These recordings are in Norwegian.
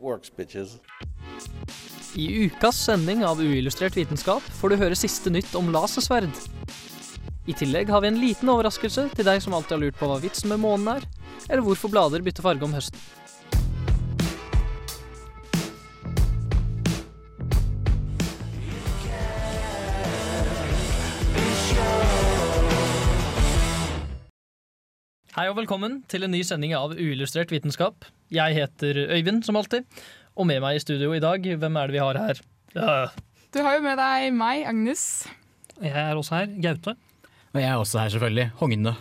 works. I ukas sending av Uillustrert vitenskap får du høre siste nytt om lasersverd. I tillegg har vi en liten overraskelse til deg som alltid har lurt på hva vitsen med månen er, eller hvorfor blader bytter farge om høsten. Hei og velkommen til en ny sending av Uillustrert vitenskap. Jeg heter Øyvind, som alltid. Og med meg i studio i dag, hvem er det vi har her? Ja, Du har jo med deg meg, Agnes. jeg er også her, Gaute. Og jeg er også her, selvfølgelig. Hogne.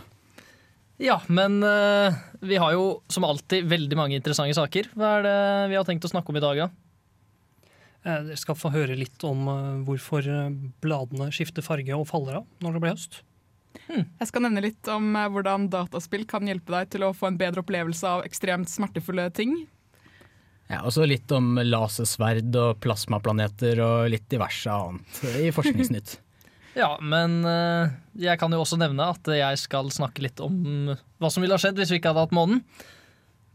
Ja, men uh, vi har jo som alltid veldig mange interessante saker. Hva er det vi har tenkt å snakke om i dag, da? Dere skal få høre litt om eh, hvorfor eh, bladene skifter farge og faller av når det blir høst. Jeg skal nevne litt om eh, hvordan dataspill kan hjelpe deg til å få en bedre opplevelse av ekstremt smertefulle ting. Ja, og så litt om lasersverd og plasmaplaneter og litt diverse annet i Forskningsnytt. Ja, men eh, jeg kan jo også nevne at jeg skal snakke litt om hva som ville ha skjedd hvis vi ikke hadde hatt månen.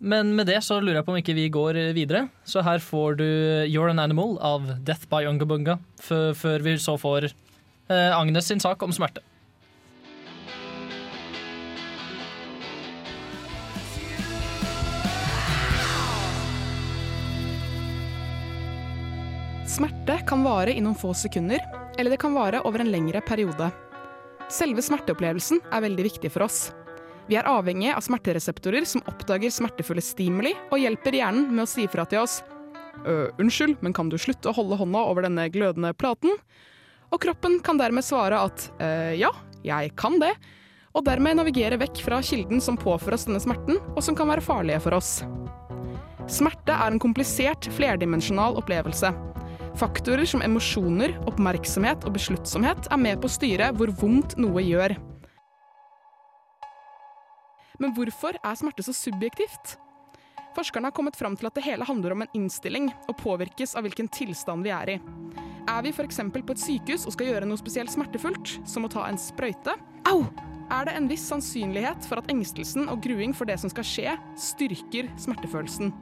Men med det så lurer jeg på om ikke vi går videre. Så her får du You're an Animal av Death by Ungabunga før vi så får eh, Agnes sin sak om smerte. Smerte kan vare i noen få sekunder, eller det kan vare over en lengre periode. Selve smerteopplevelsen er veldig viktig for oss. Vi er avhengig av smertereseptorer som oppdager smertefulle stimuli og hjelper hjernen med å si fra til oss «Øh, unnskyld, men kan du slutte å holde hånda over denne glødende platen? Og kroppen kan dermed svare at «Øh, ja, jeg kan det, og dermed navigere vekk fra kilden som påfører oss denne smerten, og som kan være farlige for oss. Smerte er en komplisert, flerdimensjonal opplevelse. Faktorer som emosjoner, oppmerksomhet og besluttsomhet er med på å styre hvor vondt noe gjør. Men hvorfor er smerte så subjektivt? Forskerne har kommet fram til at det hele handler om en innstilling, og påvirkes av hvilken tilstand vi er i. Er vi f.eks. på et sykehus og skal gjøre noe spesielt smertefullt, som å ta en sprøyte, au, er det en viss sannsynlighet for at engstelsen og gruing for det som skal skje, styrker smertefølelsen.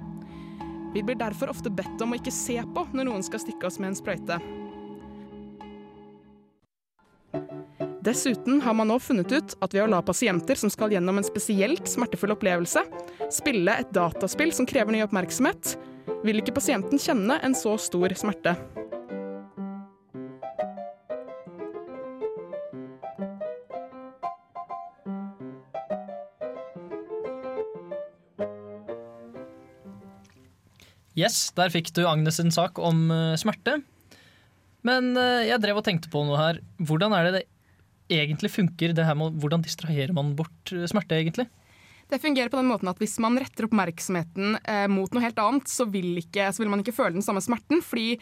Vi blir derfor ofte bedt om å ikke se på når noen skal stikke oss med en sprøyte. Dessuten har man nå funnet ut at ved å la pasienter som skal gjennom en spesielt smertefull opplevelse, spille et dataspill som krever ny oppmerksomhet, vil ikke pasienten kjenne en så stor smerte. Yes, der fikk du Agnes sin sak om uh, smerte. Men uh, jeg drev og tenkte på noe her. Hvordan er det det egentlig funker? Det her med, hvordan distraherer man bort eh, smerte, egentlig? Det fungerer på den måten at hvis man retter oppmerksomheten eh, mot noe helt annet, så vil, ikke, så vil man ikke føle den samme smerten. Fordi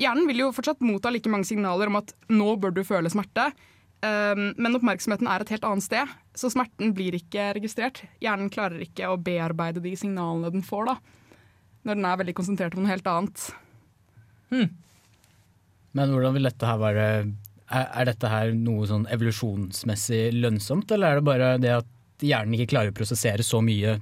hjernen vil jo fortsatt motta like mange signaler om at nå bør du føle smerte. Men oppmerksomheten er et helt annet sted, så smerten blir ikke registrert. Hjernen klarer ikke å bearbeide de signalene den får, da. Når den er veldig konsentrert om noe helt annet. Men hvordan vil dette her være Er, er dette her noe sånn evolusjonsmessig lønnsomt, eller er det bare det at hjernen ikke klarer å prosessere så mye,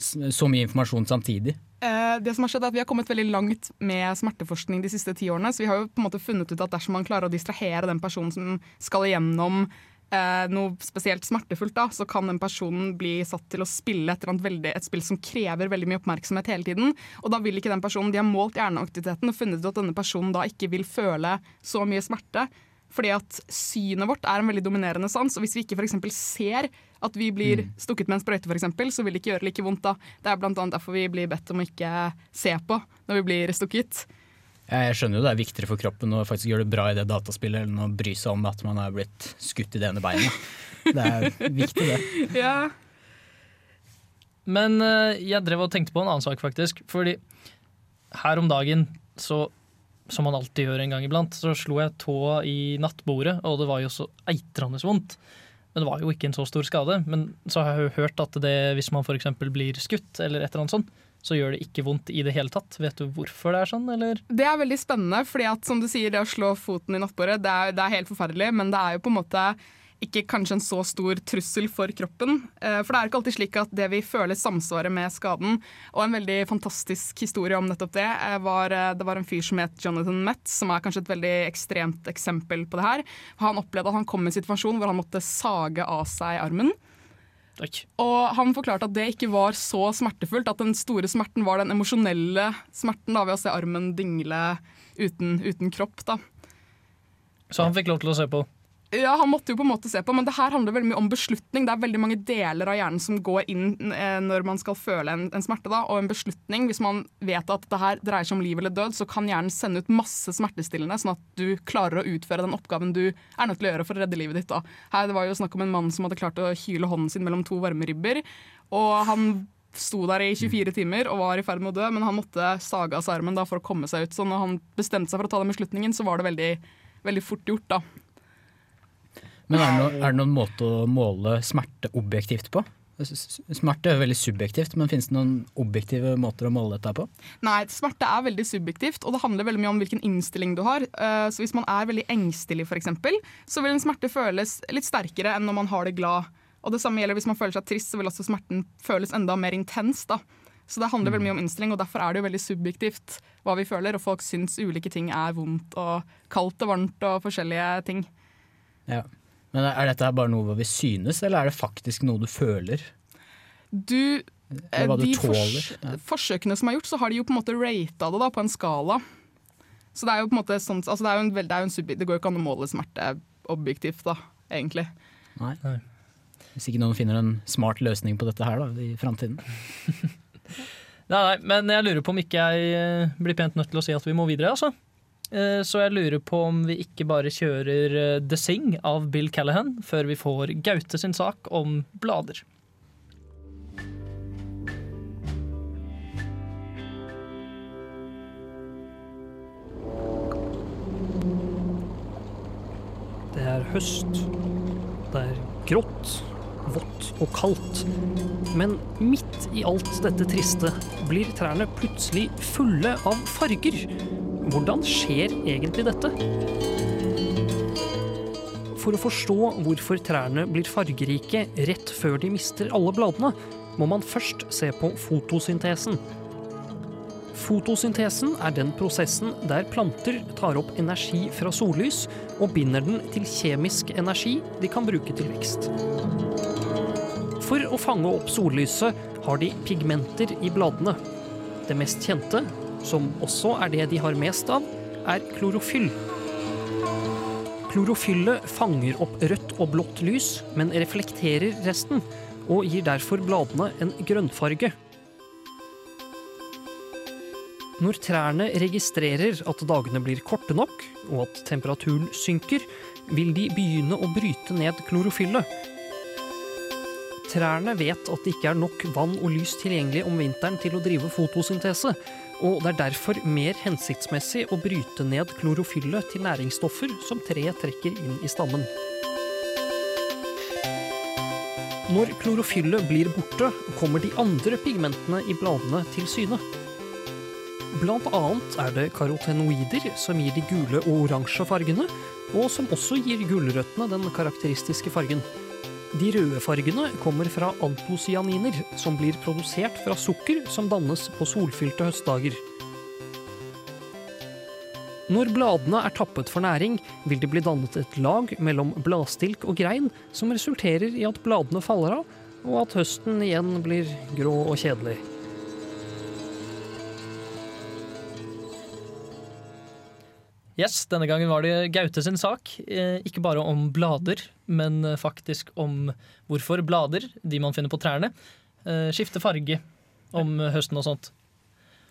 så mye informasjon samtidig? Eh, det som har skjedd er at Vi har kommet veldig langt med smerteforskning de siste ti årene. Så vi har jo på en måte funnet ut at dersom man klarer å distrahere den personen som skal igjennom eh, noe spesielt smertefullt, da, så kan den personen bli satt til å spille et, eller annet veldig, et spill som krever veldig mye oppmerksomhet hele tiden. Og da vil ikke den personen, De har målt hjerneaktiviteten og funnet ut at denne personen da ikke vil føle så mye smerte. Fordi at synet vårt er en veldig dominerende sans, og hvis vi ikke for eksempel ser at vi blir stukket med en sprøyte, for eksempel, så vil det ikke gjøre like vondt da. Det er annet derfor vi blir bedt om å ikke se på når vi blir stukket. Jeg skjønner jo det er viktigere for kroppen å faktisk gjøre det bra i det dataspillet enn å bry seg om at man er blitt skutt i det ene beinet. Det er viktig, det. Ja. Men eh, jeg drev og tenkte på en annen sak, faktisk. Fordi her om dagen, så, som man alltid gjør en gang iblant, så slo jeg tåa i nattbordet, og det var jo så eitrende vondt. Men det var jo ikke en så stor skade. Men så har jeg jo hørt at det, hvis man f.eks. blir skutt, eller et eller annet sånt, så gjør det ikke vondt i det hele tatt. Vet du hvorfor det er sånn, eller? Det er veldig spennende, fordi at som du sier, det å slå foten i nattbordet, det er, det er helt forferdelig, men det er jo på en måte ikke kanskje en så stor trussel for kroppen. Eh, For det er ikke alltid slik at det vi føler samsvarer med skaden. Og en veldig fantastisk historie om nettopp det eh, var eh, det var en fyr som het Jonathan Metz, som er kanskje et veldig ekstremt eksempel på det her. Han opplevde at han kom i en situasjon hvor han måtte sage av seg armen. Og han forklarte at det ikke var så smertefullt, at den store smerten var den emosjonelle smerten da, ved å se armen dingle uten, uten kropp. da. Så han fikk lov til å se på. Ja, han måtte jo på en måte se på, men det her handler veldig mye om beslutning. Det er veldig mange deler av hjernen som går inn eh, når man skal føle en, en smerte. Da, og en beslutning, hvis man vet at det her dreier seg om liv eller død, så kan hjernen sende ut masse smertestillende, sånn at du klarer å utføre den oppgaven du er nødt til å gjøre for å redde livet ditt. Da. Her det var jo snakk om en mann som hadde klart å hyle hånden sin mellom to varme ribber. Og han sto der i 24 timer og var i ferd med å dø, men han måtte sage av seg armen for å komme seg ut. Så når han bestemte seg for å ta den beslutningen, så var det veldig, veldig fort gjort. da. Men er det, noe, er det noen måte å måle smerte objektivt på? Smerte er jo veldig subjektivt, men finnes det noen objektive måter å måle dette på? Nei, smerte er veldig subjektivt, og det handler veldig mye om hvilken innstilling du har. Eh, Så hvis man er veldig engstelig, f.eks., så vil en smerte føles litt sterkere enn når man har det glad. Og det samme gjelder hvis man føler seg trist, så vil også smerten føles enda mer intens. da. Så det handler veldig mye om innstilling, og derfor er det jo veldig subjektivt hva vi føler. Og folk syns ulike ting er vondt og kaldt og varmt og forskjellige ting. Ja. Men er dette bare noe hvor vi synes, eller er det faktisk noe du føler? Du, du de tåler? fors forsøkene som er gjort, så har de jo på en måte rata det da, på en skala. Så det er jo på en måte sånn, altså det, er jo en, det, er jo en det går jo ikke an å måle smerte objektivt, da, egentlig. Nei. Nei. Hvis ikke noen finner en smart løsning på dette her da, i framtiden. Nei, nei, men jeg lurer på om ikke jeg eh, blir pent nødt til å si at vi må videre, altså. Eh, Så jeg lurer på om vi ikke bare kjører eh, The Sing av Bill Callahan før vi får Gaute sin sak om blader. Det er høst. Det er grått, vått og kaldt. Men midt i alt dette triste blir trærne plutselig fulle av farger. Hvordan skjer egentlig dette? For å forstå hvorfor trærne blir fargerike rett før de mister alle bladene, må man først se på fotosyntesen. Fotosyntesen er den prosessen der planter tar opp energi fra sollys og binder den til kjemisk energi de kan bruke til vekst. For å fange opp sollyset har de pigmenter i bladene. Det mest kjente, som også er det de har mest av, er klorofyll. Klorofyllet fanger opp rødt og blått lys, men reflekterer resten, og gir derfor bladene en grønnfarge. Når trærne registrerer at dagene blir korte nok, og at temperaturen synker, vil de begynne å bryte ned klorofyllet. Trærne vet at det ikke er nok vann og lys tilgjengelig om vinteren til å drive fotosyntese, og det er derfor mer hensiktsmessig å bryte ned klorofyllet til næringsstoffer som treet trekker inn i stammen. Når klorofyllet blir borte, kommer de andre pigmentene i bladene til syne. Blant annet er det karotenoider som gir de gule og oransje fargene, og som også gir gulrøttene den karakteristiske fargen. De røde fargene kommer fra antocyaniner, som blir produsert fra sukker som dannes på solfylte høstdager. Når bladene er tappet for næring, vil det bli dannet et lag mellom bladstilk og grein, som resulterer i at bladene faller av, og at høsten igjen blir grå og kjedelig. Yes, denne gangen var det Gaute sin sak. Eh, Ikke bare om blader, men eh, faktisk om hvorfor blader, de man finner på trærne, eh, skifter farge om høsten og sånt.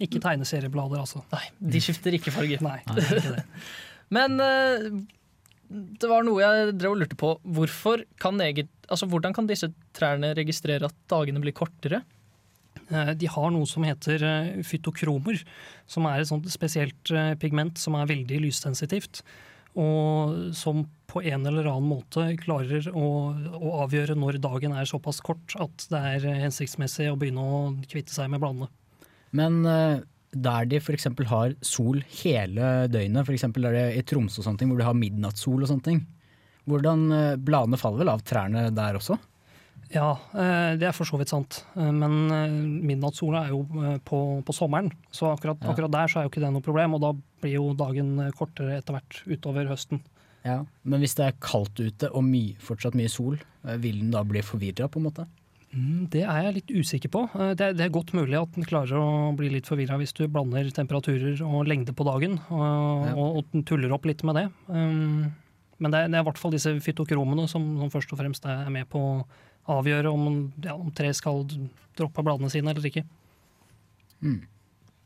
Ikke tegneserieblader, altså. Nei, de skifter ikke farge. Nei, det ikke det. Men det var noe jeg drev og lurte på. Kan eget, altså, hvordan kan disse trærne registrere at dagene blir kortere? Eh, De har noe som heter eh, fytokromer, som er et spesielt eh, pigment som er veldig lyssensitivt. Og som på en eller annen måte klarer å, å avgjøre når dagen er såpass kort at det er hensiktsmessig å begynne å kvitte seg med bladene. Men der de f.eks. har sol hele døgnet, f.eks. i Tromsø og sånne ting, hvor de har midnattssol og sånne ting, hvordan Bladene faller vel av trærne der også? Ja, eh, det er for så vidt sant. Eh, Men eh, midnattssola er jo på, på sommeren, så akkurat, Ja. akkurat der så er jo ikke det noe problem. Og da blir jo dagen kortere etter hvert utover høsten. Ja. Men hvis det er kaldt ute og my, fortsatt mye sol, vil den da bli forvirra på en måte? Mm, Det er jeg litt usikker på. Det er, det er godt mulig at den klarer å bli litt forvirra hvis du blander temperaturer og lengde på dagen, og, Ja. og, og den tuller opp litt med det. Um, Men det er, det er i hvert fall disse fytokromene som, som først og fremst er med på avgjøre om, ja, om tre skal droppe bladene sine eller ikke.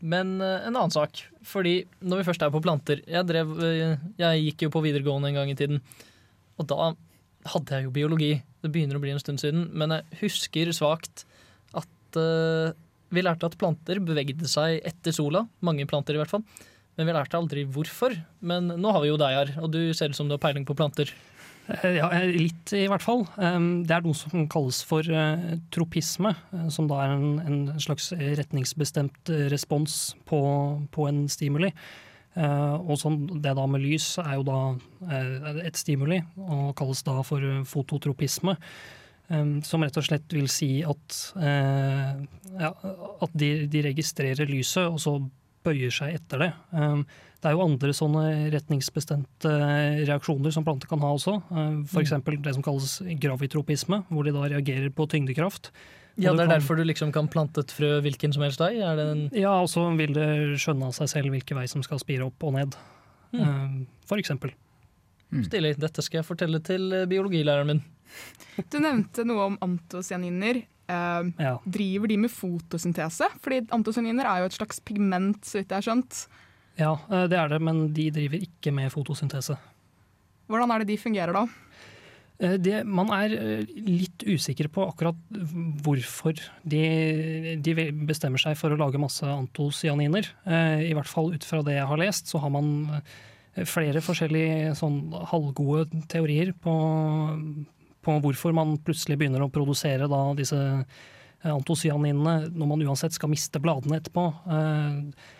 Men eh, en annen sak, fordi når vi først er på planter Jeg, drev, eh, jeg gikk jo på videregående en gang i tiden, og da hadde jeg jo biologi. Det begynner å bli en stund siden, men jeg husker svakt at uh, vi lærte at planter bevegde seg etter sola. Mange planter, i hvert fall. Men vi lærte aldri hvorfor. Men nå har vi jo deg her, og du ser ut som du har peiling på planter. Eh, Ja, eh, litt i hvert fall. Det er noe som kalles for eh, tropisme, som da er en, slags retningsbestemt respons på, en stimuli. Og sånn, det da med lys er jo da et stimuli, og kalles da for fototropisme. Som rett og slett vil si at, ja, at de, de registrerer lyset, og så bøyer seg etter det. Um, det er jo andre sånne retningsbestemte reaksjoner som planter kan ha også. Uh, F.eks. det som kalles gravitropisme, hvor de da reagerer på tyngdekraft. Ja, Det er kan- derfor du liksom kan plante et frø hvilken som helst vei? Er det en Ja, og så vil det skjønne av seg selv hvilken vei som skal spire opp og ned. Mm. for eksempel. Stilig. Dette skal jeg fortelle til eh, biologilæreren min. Du nevnte noe om antocyaniner. Eh, Ja. Driver de med fotosyntese? Fordi antocyaniner er jo et slags pigment, så vidt jeg har skjønt. Ja, uh, det er det, men de driver ikke med fotosyntese. Hvordan er det de fungerer da? Eh, Det, man er eh, litt usikker på akkurat hvorfor de, de bestemmer seg for å lage masse antocyaniner. Eh, I hvert fall ut fra det jeg har lest, så har man eh, flere forskjellige sånn halvgode teorier på, på hvorfor man plutselig begynner å produsere da disse eh, antocyaninene når man uansett skal miste bladene etterpå. Eh,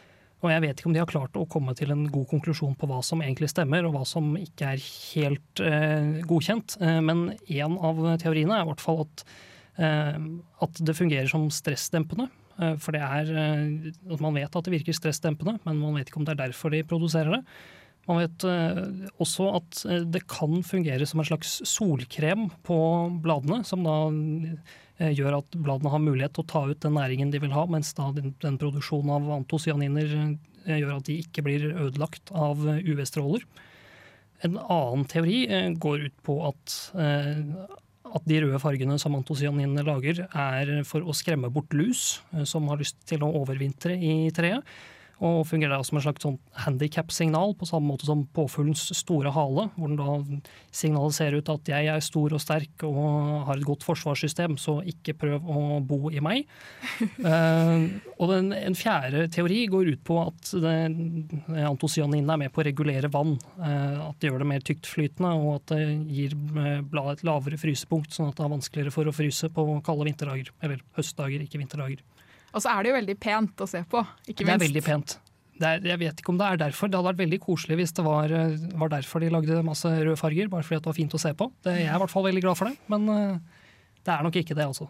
og jeg vet ikke om de har klart å komme til en god konklusjon på hva som egentlig stemmer, og hva som ikke er helt eh, godkjent. Men en av teoriene er i hvert fall at, at det fungerer som stressdempende. For det er Man vet at det virker stressdempende, men man vet ikke om det er derfor de produserer det. Man vet eh, også at eh, det kan fungere som en slags solkrem på bladene, som da eh, gjør at bladene har mulighet til å ta ut den næringen de vil ha, mens da den, produksjonen av antocyaniner eh, gjør at de ikke blir ødelagt av UV-stråler. En annen teori går ut på at, at de røde fargene som antocyaninene lager, er for å skremme bort lus som har lyst til å overvintre i treet. Og fungerer som en slags sånn handikap-signal, på samme måte som påfuglens store hale, hvor den da signaliserer ut at jeg er stor og sterk og har et godt forsvarssystem, så ikke prøv å bo i meg. uh, og den, en fjerde teori går ut på at antocyaninene er med på å regulere vann. Uh, at det gjør det mer tyktflytende, og at det gir eh, bladet et lavere frysepunkt, sånn at det er vanskeligere for å fryse på kalde vinterdager. Eller høstdager, ikke vinterdager. Og så er det jo veldig pent å se på, ikke minst. Det er veldig pent. Det er, jeg vet ikke om det er derfor. Det hadde vært veldig koselig hvis det var, eh, var derfor de lagde masse røde farger, bare fordi at det var fint å se på. Det, jeg er i hvert fall veldig glad for det, men eh, det er nok ikke det, altså.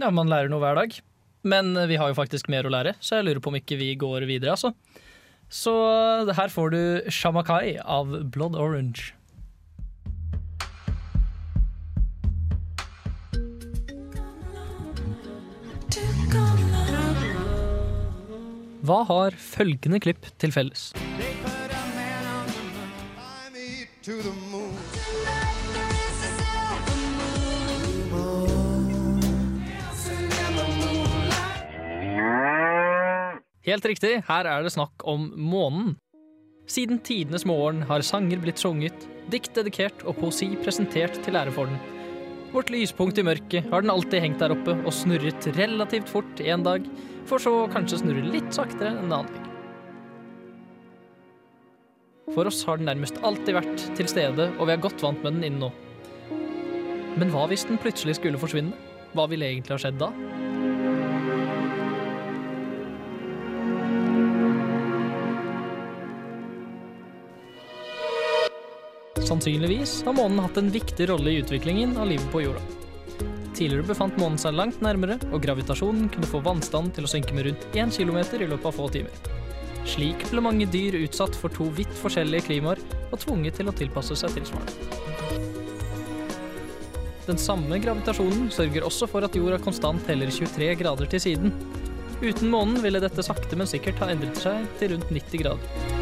Ja, man lærer noe hver dag. Men eh, vi har jo faktisk mer å lære, så jeg lurer på om ikke vi går videre, altså. Så her får du Shamakai av Blood Orange. Hva har følgende klipp til felles? Helt riktig, her er det snakk om månen. Siden tidenes morgen har sanger blitt sunget, dikt dedikert og poesi presentert til ære for den. Vårt lyspunkt i mørket har den alltid hengt der oppe og snurret relativt fort en dag, for så kanskje snurre litt saktere en annen dag. For oss har den nærmest alltid vært til stede, og vi er godt vant med den innen nå. Men hva hvis den plutselig skulle forsvinne? Hva ville egentlig ha skjedd da? Sannsynligvis har månen hatt en viktig rolle i utviklingen av livet på jorda. Tidligere befant månen seg langt nærmere, og gravitasjonen kunne få vannstanden til å synke med rundt 1 km i løpet av få timer. Slik ble mange dyr utsatt for to vidt forskjellige klimaer og tvunget til å tilpasse seg tilsvarende. Den samme gravitasjonen sørger også for at jorda konstant heller 23 grader til siden. Uten månen ville dette sakte, men sikkert ha endret seg til rundt 90 grader.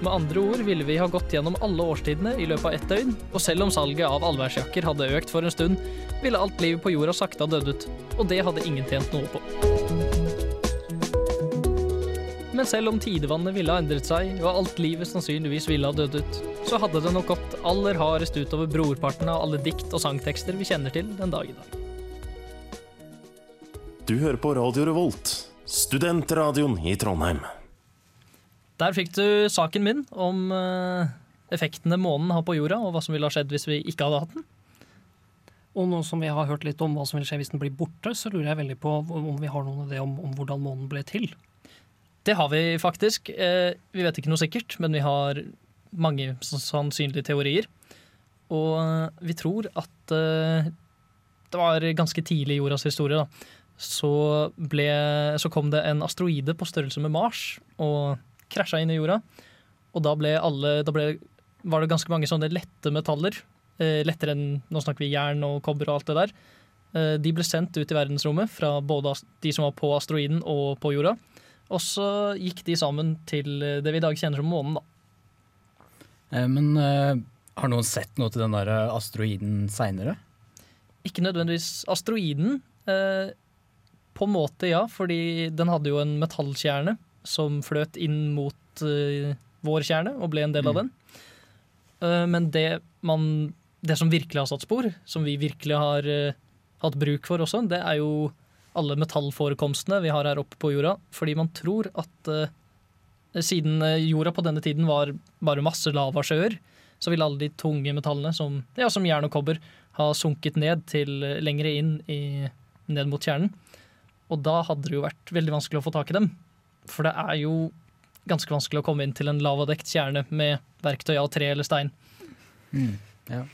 Med andre ord ville vi ha gått gjennom alle årstidene i løpet av ett døgn, og selv om salget av allværsjakker hadde økt for en stund, ville alt livet på jorda sakte ha dødd ut, og det hadde ingen tjent noe på. Men selv om tidevannet ville ha endret seg, og alt livet sannsynligvis ville ha dødd ut, så hadde det nok gått aller hardest utover brorparten av alle dikt og sangtekster vi kjenner til den dag i dag. Du hører på Radio Revolt, studentradioen i Trondheim. Der fikk du saken min om eh, effektene månen har på jorda, og hva som ville ha skjedd hvis vi ikke hadde hatt den. Og nå som vi har hørt litt om hva som vil skje hvis den blir borte, så lurer jeg veldig på om vi har noen idé om, om hvordan månen ble til. Det har vi faktisk. Eh, vi vet ikke noe sikkert, men vi har mange sannsynlige teorier. Og eh, vi tror at eh, det var ganske tidlig i jordas historie, da. Så, ble, så kom det en asteroide på størrelse med Mars og krasja inn i jorda. Og da ble alle Da ble, var det ganske mange sånne lette metaller. Eh, lettere enn Nå snakker vi jern og kobber og alt det der. Eh, de ble sendt ut i verdensrommet fra både de som var på asteroiden og på jorda. Og så gikk de sammen til det vi i dag kjenner som månen, da. Eh, men eh, har noen sett noe til den der asteroiden seinere? Ikke nødvendigvis asteroiden. Eh, på en måte, ja, fordi den hadde jo en metallkjerne som fløt inn mot uh, vår kjerne og ble en del av den. Uh, men det, man, det som virkelig har satt spor, som vi virkelig har uh, hatt bruk for også, det er jo alle metallforekomstene vi har her oppe på jorda. Fordi man tror at siden jorda på denne tiden var bare masse lavasjøer, så vil alle de tunge metallene, som, ja, som jern og kobber, ha sunket ned til lengre inn i, ned mot kjernen. Og da hadde det jo vært veldig vanskelig å få tak i dem. For det er jo ganske vanskelig å komme inn til en lavadekt kjerne med verktøy av tre eller stein. Mm, ja.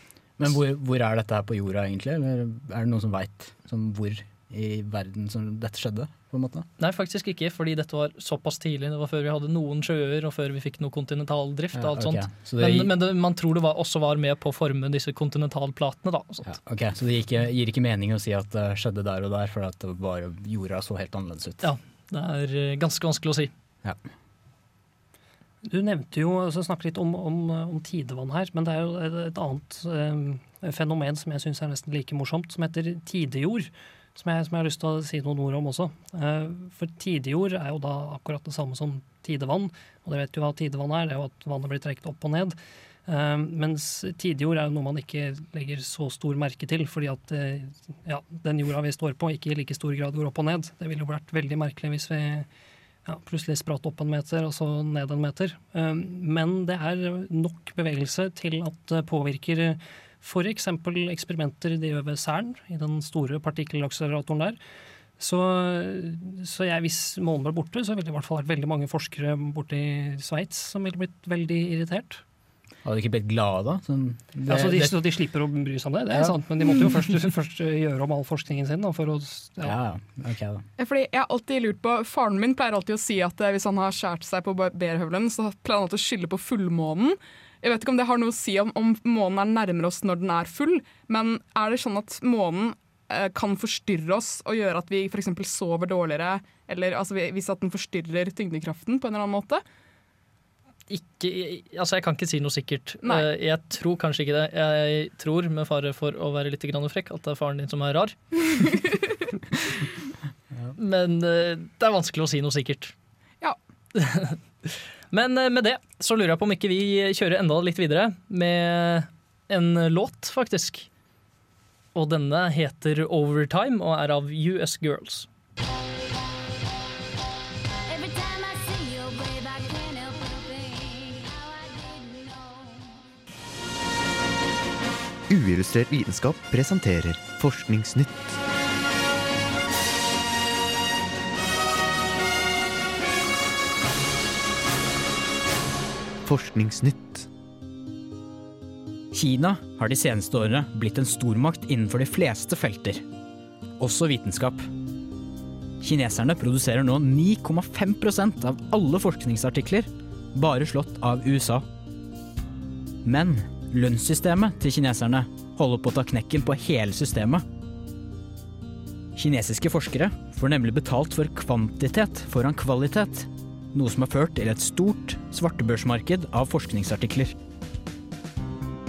Men hvor, hvor, er dette her på jorda, egentlig? Eller er det noen som veit hvor i verden som dette skjedde? på en måte? Nei, faktisk ikke, fordi dette var såpass tidlig. Det var før vi hadde noen sjøer, og før vi fikk noe kontinentaldrift. og alt okay. sånt. Så det, men, men det, man tror det var, også var med på å forme disse kontinentalplatene. da. Ja, ok, Så det gir, gir ikke mening å si at det skjedde der og der, for at bare jorda så helt annerledes ut? Ja, det er eh, ganske vanskelig å si. Ja. Du nevnte jo, altså snakket litt om, om, om, tidevann her, men det er jo et, et annet eh, fenomen som jeg syns er nesten like morsomt, som heter tidejord. Som jeg, som jeg, har lyst til å si noen ord om også. Eh, for tidejord er jo da akkurat det samme som tidevann. Og dere vet jo hva tidevann er, det er jo at vannet blir trukket opp og ned. Uh, mens tidejord er noe man ikke legger så stor merke til, fordi at uh, ja, den jorda vi står på, ikke i like stor grad går opp og ned. Det ville jo vært veldig merkelig hvis vi ja, plutselig spratt opp en meter og så ned en meter. Uh, men det er nok bevegelse til at det påvirker f.eks. eksperimenter de gjør ved CERN, i den store partikkelakseleratoren der. Så, så jeg, hvis månen var borte, så ville det i hvert fall vært veldig mange forskere borte i Sveits som ville blitt veldig irritert. Hadde de ikke blitt glade da? Sånn, det, altså de, de, slipper å bry seg om det, det er ja. sant, men de måtte jo først, først gjøre om all forskningen sin. Da, for å, ja. Ja, okay, da. Fordi Jeg har alltid lurt på, Faren min pleier alltid å si at eh, hvis han har skåret seg på barberhøvelen, så pleier han alltid å skylde på fullmånen. Jeg vet ikke om det har noe å si om, om månen er nærmere oss når den er full, men er det sånn at månen eh, kan forstyrre oss og gjøre at vi f.eks. sover dårligere, eller altså, hvis at den forstyrrer tyngdekraften på en eller annen måte? Ikke Altså, jeg kan ikke si noe sikkert. Nei. Eh, jeg tror kanskje ikke det. Jeg tror, med fare for å være litt frekk, at det er faren din som er rar. Men eh, det er vanskelig å si noe sikkert. Ja. Men eh, med det så lurer jeg på om ikke vi kjører enda litt videre med en låt, faktisk. Og denne heter Overtime og er av US Girls. Uillustrert vitenskap presenterer Forskningsnytt. Forskningsnytt. Kina har de seneste årene blitt en stormakt innenfor de fleste felter, også vitenskap. Kineserne produserer nå 9,5% av alle forskningsartikler, bare slått av USA. Men lønnssystemet til kineserne holder på å ta knekken på hele systemet. Kinesiske forskere får nemlig betalt for kvantitet foran kvalitet, noe som har ført til et stort svartebørsmarked av forskningsartikler.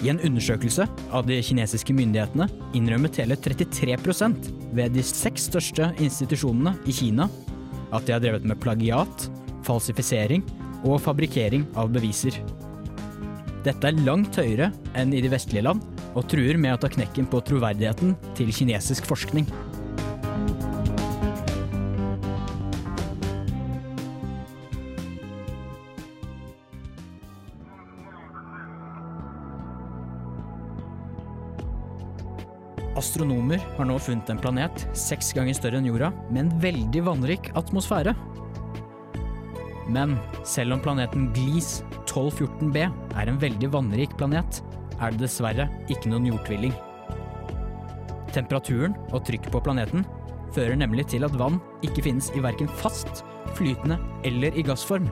I en undersøkelse av de kinesiske myndighetene innrømmet hele 33% ved de seks største institusjonene i Kina at de har drevet med plagiat, falsifisering og fabrikkering av beviser. Dette er langt høyere enn i de vestlige land, og truer med å ta knekken på troverdigheten til kinesisk forskning. Astronomer har nå funnet en planet seks ganger større enn jorda, med en veldig vannrik atmosfære. Men selv om planeten Gliese 1214b er en veldig vannrik planet, er det dessverre ikke noen jordtvilling. Temperaturen og trykket på planeten fører nemlig til at vann ikke finnes i verken fast, flytende eller i gassform,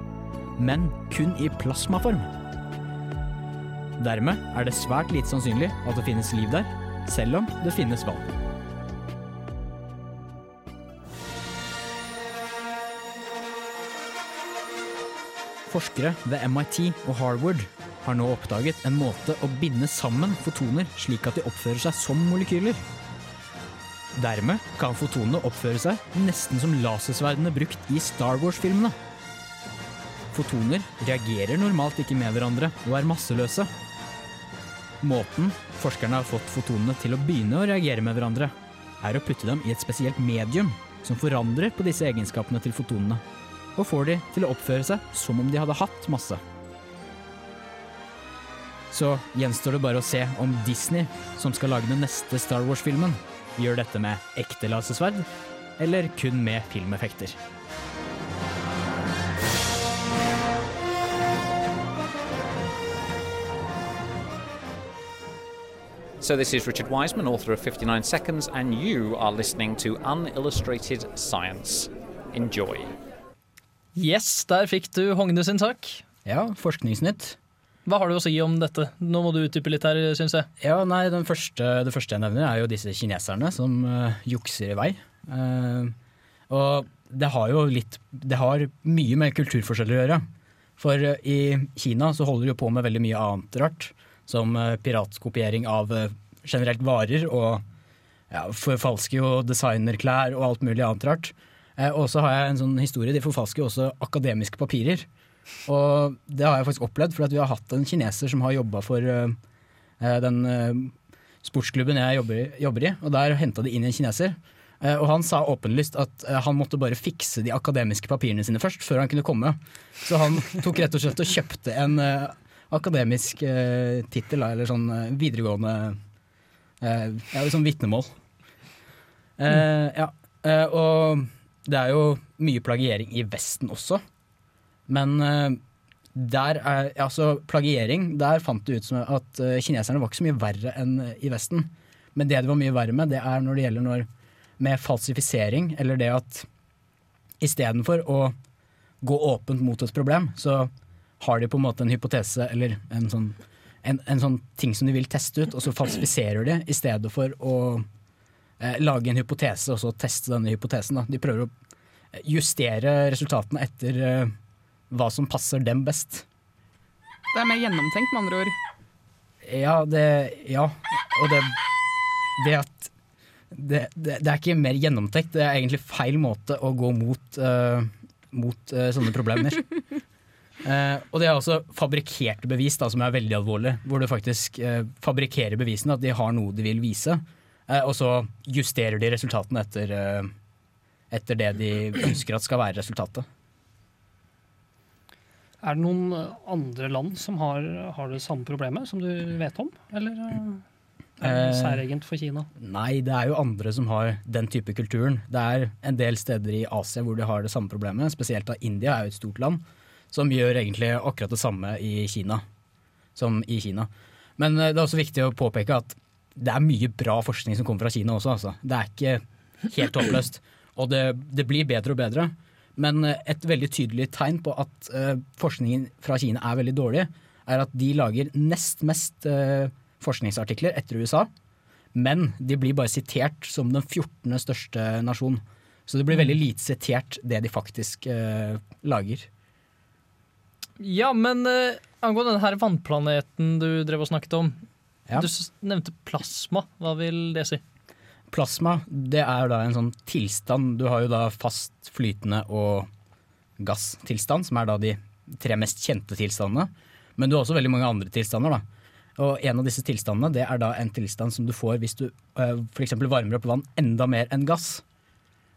men kun i plasmaform. Dermed er det svært lite sannsynlig at det finnes liv der, selv om det finnes vann. Forskere ved MIT og Harvard har nå oppdaget en måte å binde sammen fotoner slik at de oppfører seg som molekyler. Dermed kan fotonene oppføre seg nesten som lasersverdene brukt i Star Wars-filmene. Fotoner reagerer normalt ikke med hverandre og er masseløse. Måten forskerne har fått fotonene til å begynne å reagere med hverandre, er å putte dem i et spesielt medium som forandrer på disse egenskapene til fotonene, og får de til å oppføre seg som om de hadde hatt masse. Så gjenstår det bare å se om Disney, som skal lage den neste Star Wars-filmen, gjør dette med ekte lasersverd, eller kun med filmeffekter. So, this is Richard Wiseman, author of 59 Seconds, and you are listening to Unillustrated Science. Enjoy. Yes, der fikk du Hogne sin sak. Ja, Forskningsnytt. Hva har du å si om dette? Nå må du utdype litt her, syns jeg. Ja, nei, første, Det første jeg nevner, er jo disse kineserne som uh, jukser i vei. Uh, og det har jo litt Det har mye med kulturforskjeller å gjøre. For uh, i Kina så holder de jo på med veldig mye annet rart. Som piratkopiering av generelt varer, og ja, forfalsker jo designerklær og alt mulig annet rart. Og så har jeg en sånn historie, de forfalsker jo også akademiske papirer. Og det har jeg faktisk opplevd, for vi har hatt en kineser som har jobba for uh, den uh, sportsklubben jeg jobber jobber i og der henta de inn en kineser. Og han sa åpenlyst at han måtte bare fikse de akademiske papirene sine først, før han kunne komme. Så han tok rett og slett og kjøpte en akademisk eh, tittel, eller sånn videregående Ja, sånn vitnemål. Eh, Ja, og det er jo mye plagiering i Vesten også. Men uh, der er, altså plagiering, der fant det ut som at uh, kineserne var ikke så mye verre enn i Vesten. Men det de var mye verre med, det er når det gjelder når, med falsifisering, eller det at istedenfor å gå åpent mot et problem, så har de på en måte en hypotese eller en sånn, en, en sånn ting som de vil teste ut, og så falsifiserer de i stedet for å eh, lage en hypotese og så teste denne hypotesen. Da. De prøver å justere resultatene etter eh, hva som passer dem best. Det er mer gjennomtenkt, med andre ord. Ja, det Ja. Og det, det at det, det, det, er ikke mer gjennomtenkt, det er egentlig feil måte å gå mot, uh, mot uh, sånne problemer. uh, og det er også fabrikkerte bevis, da, som er veldig alvorlig. Hvor du faktisk fabrikkerer bevisene, at de har noe de vil vise. Eh, og så justerer de resultatene etter, eh, etter det de ønsker at skal være resultatet. Er det noen andre land som har, har det samme problemet som du vet om, eller eh, er det Eh, særegent for Kina? Nei, det er jo andre som har den type kulturen. Det er en del steder i Asia hvor de har det samme problemet. Spesielt da India er jo et stort land, som gjør egentlig akkurat det samme i Kina. Som i Kina. Men eh, det er også viktig å påpeke at det er mye bra forskning som kommer fra Kina også. Altså. Det er ikke helt håpløst. Og det, det blir bedre og bedre. Men eh, et veldig tydelig tegn på at uh, forskningen fra Kina er veldig dårlig, er at de lager nest mest uh, forskningsartikler etter USA. Men de blir bare sitert som den 14. største nasjon. Så det blir veldig lite sitert det de faktisk uh, lager. Ja, men angående denne vannplaneten du drev og snakket om. Ja. Du nevnte plasma. Hva vil det si? Plasma det er da en sånn tilstand. Du har jo da fast flytende og gasstilstand, som er da de tre mest kjente tilstandene. Men du har også veldig mange andre tilstander. da. Og en av disse tilstandene det er da en tilstand som du får hvis du for f.eks. varmer opp vann enda mer enn gass.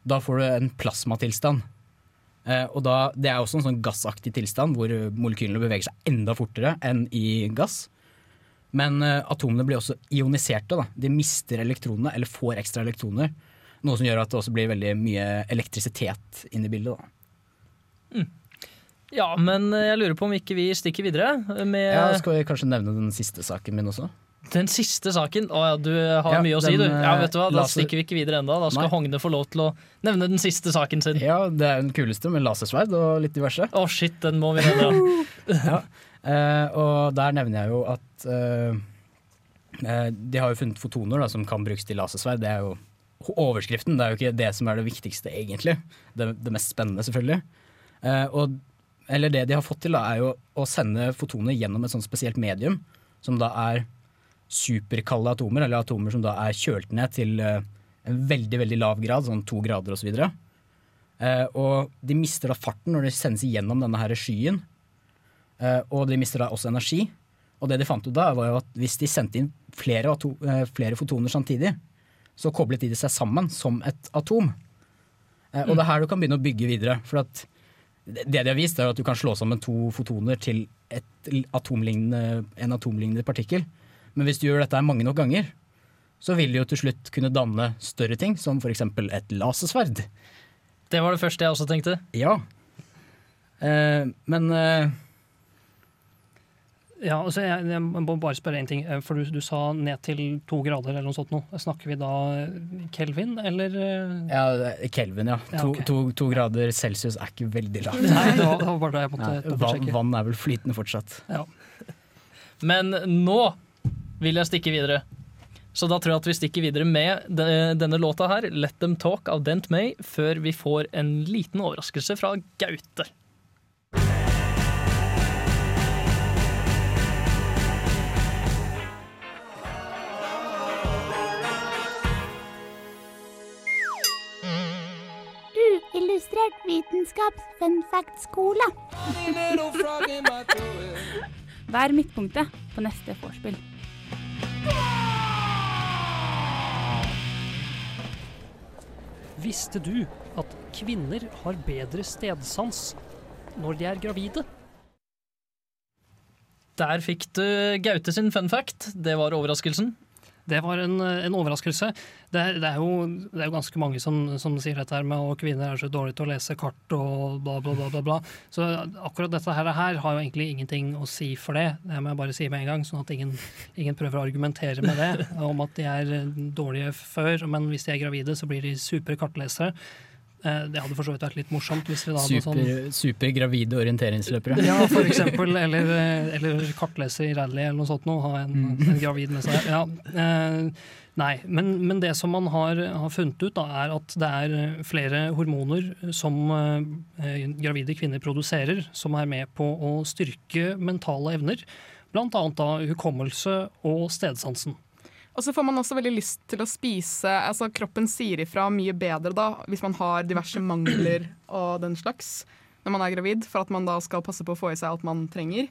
Da får du en plasmatilstand. Eh, og da, Det er også en sånn gassaktig tilstand hvor molekylene beveger seg enda fortere enn i gass. Men eh, atomene blir også ioniserte. Da. De mister elektronene, eller får ekstra elektroner. Noe som gjør at det også blir veldig mye elektrisitet inn i bildet. Da. Ja, men eh, jeg lurer på om ikke vi stikker videre med Ja, skal vi kanskje nevne den siste saken min også? den siste saken. Å ja, du har Ja, mye å si, du. Ja, eh, vet du hva, Da laser- stikker vi ikke videre enda. Da skal Nei. Hogne få lov til å nevne den siste saken sin. Ja, det er den kuleste med lasersverd og litt diverse. Å shit, den må vi nevne. ja. Eh, og der nevner jeg jo at eh, de har jo funnet fotoner da, som kan brukes til lasersverd. Det er jo overskriften, det er jo ikke det som er det viktigste, egentlig. Det, det mest spennende, selvfølgelig. Eh, og, eller det de har fått til, da, er jo å sende fotoner gjennom et sånt spesielt medium, som da er superkalde atomer, eller atomer som da er kjølt ned til en veldig, veldig lav grad, sånn to grader osv. Eh, og de mister da farten når de sendes igjennom denne her skyen. Eh, og de mister da også energi. Og det de fant ut da, var jo at hvis de sendte inn flere, eh, flere fotoner samtidig, så koblet de seg sammen som et atom. Eh, og det er her du kan begynne å bygge videre. For at det det de har vist, er at du kan slå sammen to fotoner til et atomlignende, en atomlignende partikkel. Men hvis du gjør dette mange nok ganger, så vil det jo til slutt kunne danne større ting, som f.eks. et lasersverd. Det var det første jeg også tenkte. Ja. Eh, men eh, Ja, altså jeg, jeg må bare spørre én ting. eh, For du, du sa ned til to grader eller noe sånt nå. Snakker vi da eh, Kelvin, eller eh? Ja, Kelvin, ja. Ja, To, to, to grader celsius er ikke veldig lavt. Nei, det var, det var bare det jeg måtte Nei, vann, vann er vel flytende fortsatt. Ja. Men nå vil jeg stikke videre. Så da tror jeg at vi stikker videre med denne låta her, 'Let Them Talk' av Dent May, før vi får en liten overraskelse fra Gaute. Uillustrert vitenskaps fun fact-skole. Vær midtpunktet på neste vorspiel. Visste du at kvinner har bedre stedsans når de er gravide? Der fikk du Gaute sin fun fact. Det var overraskelsen. Det var en, en overraskelse. Det det er, jo, det er jo ganske mange som, som sier dette her med at kvinner er så dårlige til å lese kart og bla, bla, bla. bla, bla. Så akkurat dette her, her har jo egentlig ingenting å si for det. Det må jeg bare si med en gang, sånn at ingen, ingen prøver å argumentere med det. Om at de er dårlige før, men hvis de er gravide, så blir de supre kartlesere. Eh, Det hadde for så vidt vært litt morsomt hvis vi da hadde noe sånn Super, supergravide orienteringsløpere. ja, for eksempel. Eller, eller kartleser i rally eller noe sånt noe. Ha en, en gravid med seg. Ja. Eh, nei, men, men det som man har, har funnet ut, da, er at det er flere hormoner som eh, gravide kvinner produserer, som er med på å styrke mentale evner. Blant annet da hukommelse og stedsansen. Og så får man også veldig lyst til å spise altså Kroppen sier ifra mye bedre da, hvis man har diverse mangler og den slags når man er gravid, for at man da skal passe på å få i seg alt man trenger.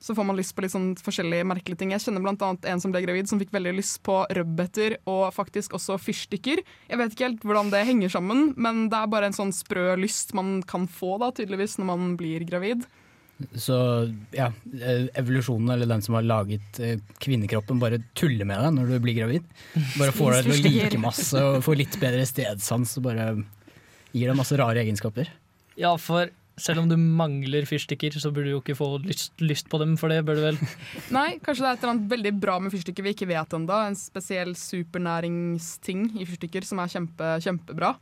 så får man lyst på litt sånn forskjellige merkelige ting. Jeg kjenner annet en som ble gravid som fikk veldig lyst på rødbeter og faktisk også fyrstikker. Jeg vet ikke helt hvordan det henger sammen, men det er bare en sånn sprø lyst man kan få da, tydeligvis når man blir gravid. Så ja, eh, evolusjonen, eller den som har laget eh, kvinnekroppen, bare tuller med deg når du blir gravid. Bare får deg til å like masse og får litt bedre stedsans og bare gir deg masse rare egenskaper. Ja, for selv om du mangler fyrstikker, så burde du jo ikke få lyst, lyst på dem for det, bør du vel? Nei, kanskje det er et eller annet veldig bra med fyrstikker vi ikke vet ennå. En spesiell supernæringsting i fyrstikker som er kjempe, kjempebra.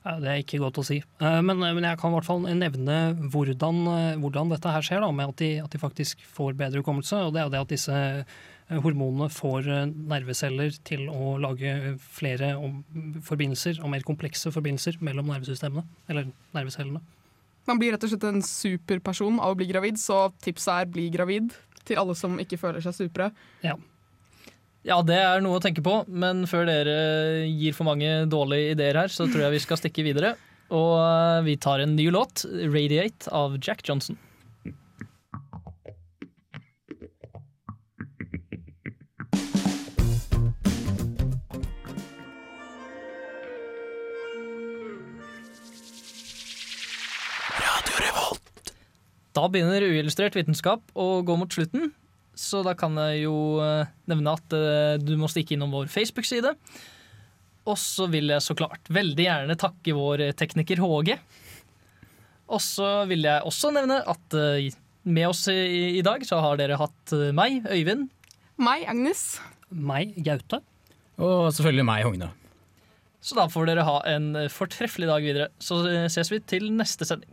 Det er ikke godt å si. Eh, Men, men jeg kan i hvert fall nevne hvordan, eh, hvordan dette her skjer, da, med at de, at de faktisk får bedre hukommelse. Og det er det at disse eh, hormonene får nerveceller til å lage flere om- forbindelser, og mer komplekse forbindelser, mellom nervesystemene. Eller nervecellene. Man blir rett og slett en superperson av å bli gravid, så tipset er bli gravid. Til alle som ikke føler seg supre. Ja. Ja, det er noe å tenke på, men før dere gir for mange dårlige ideer her, så tror jeg vi skal stikke videre. Og eh, vi tar en ny låt, 'Radiate' av Jack Johnson. Da begynner uillustrert vitenskap å gå mot slutten. Så da kan jeg jo eh, nevne at eh, du må stikke innom vår Facebook-side. Og så vil jeg så klart veldig gjerne takke vår tekniker HG. Og så vil jeg også nevne at eh, med oss i, i dag så har dere hatt meg, Øyvind. Meg, Agnes. Meg, Gaute. Og selvfølgelig meg, Hogne. Så da får dere ha en fortreffelig dag videre. Så ses vi til neste sending.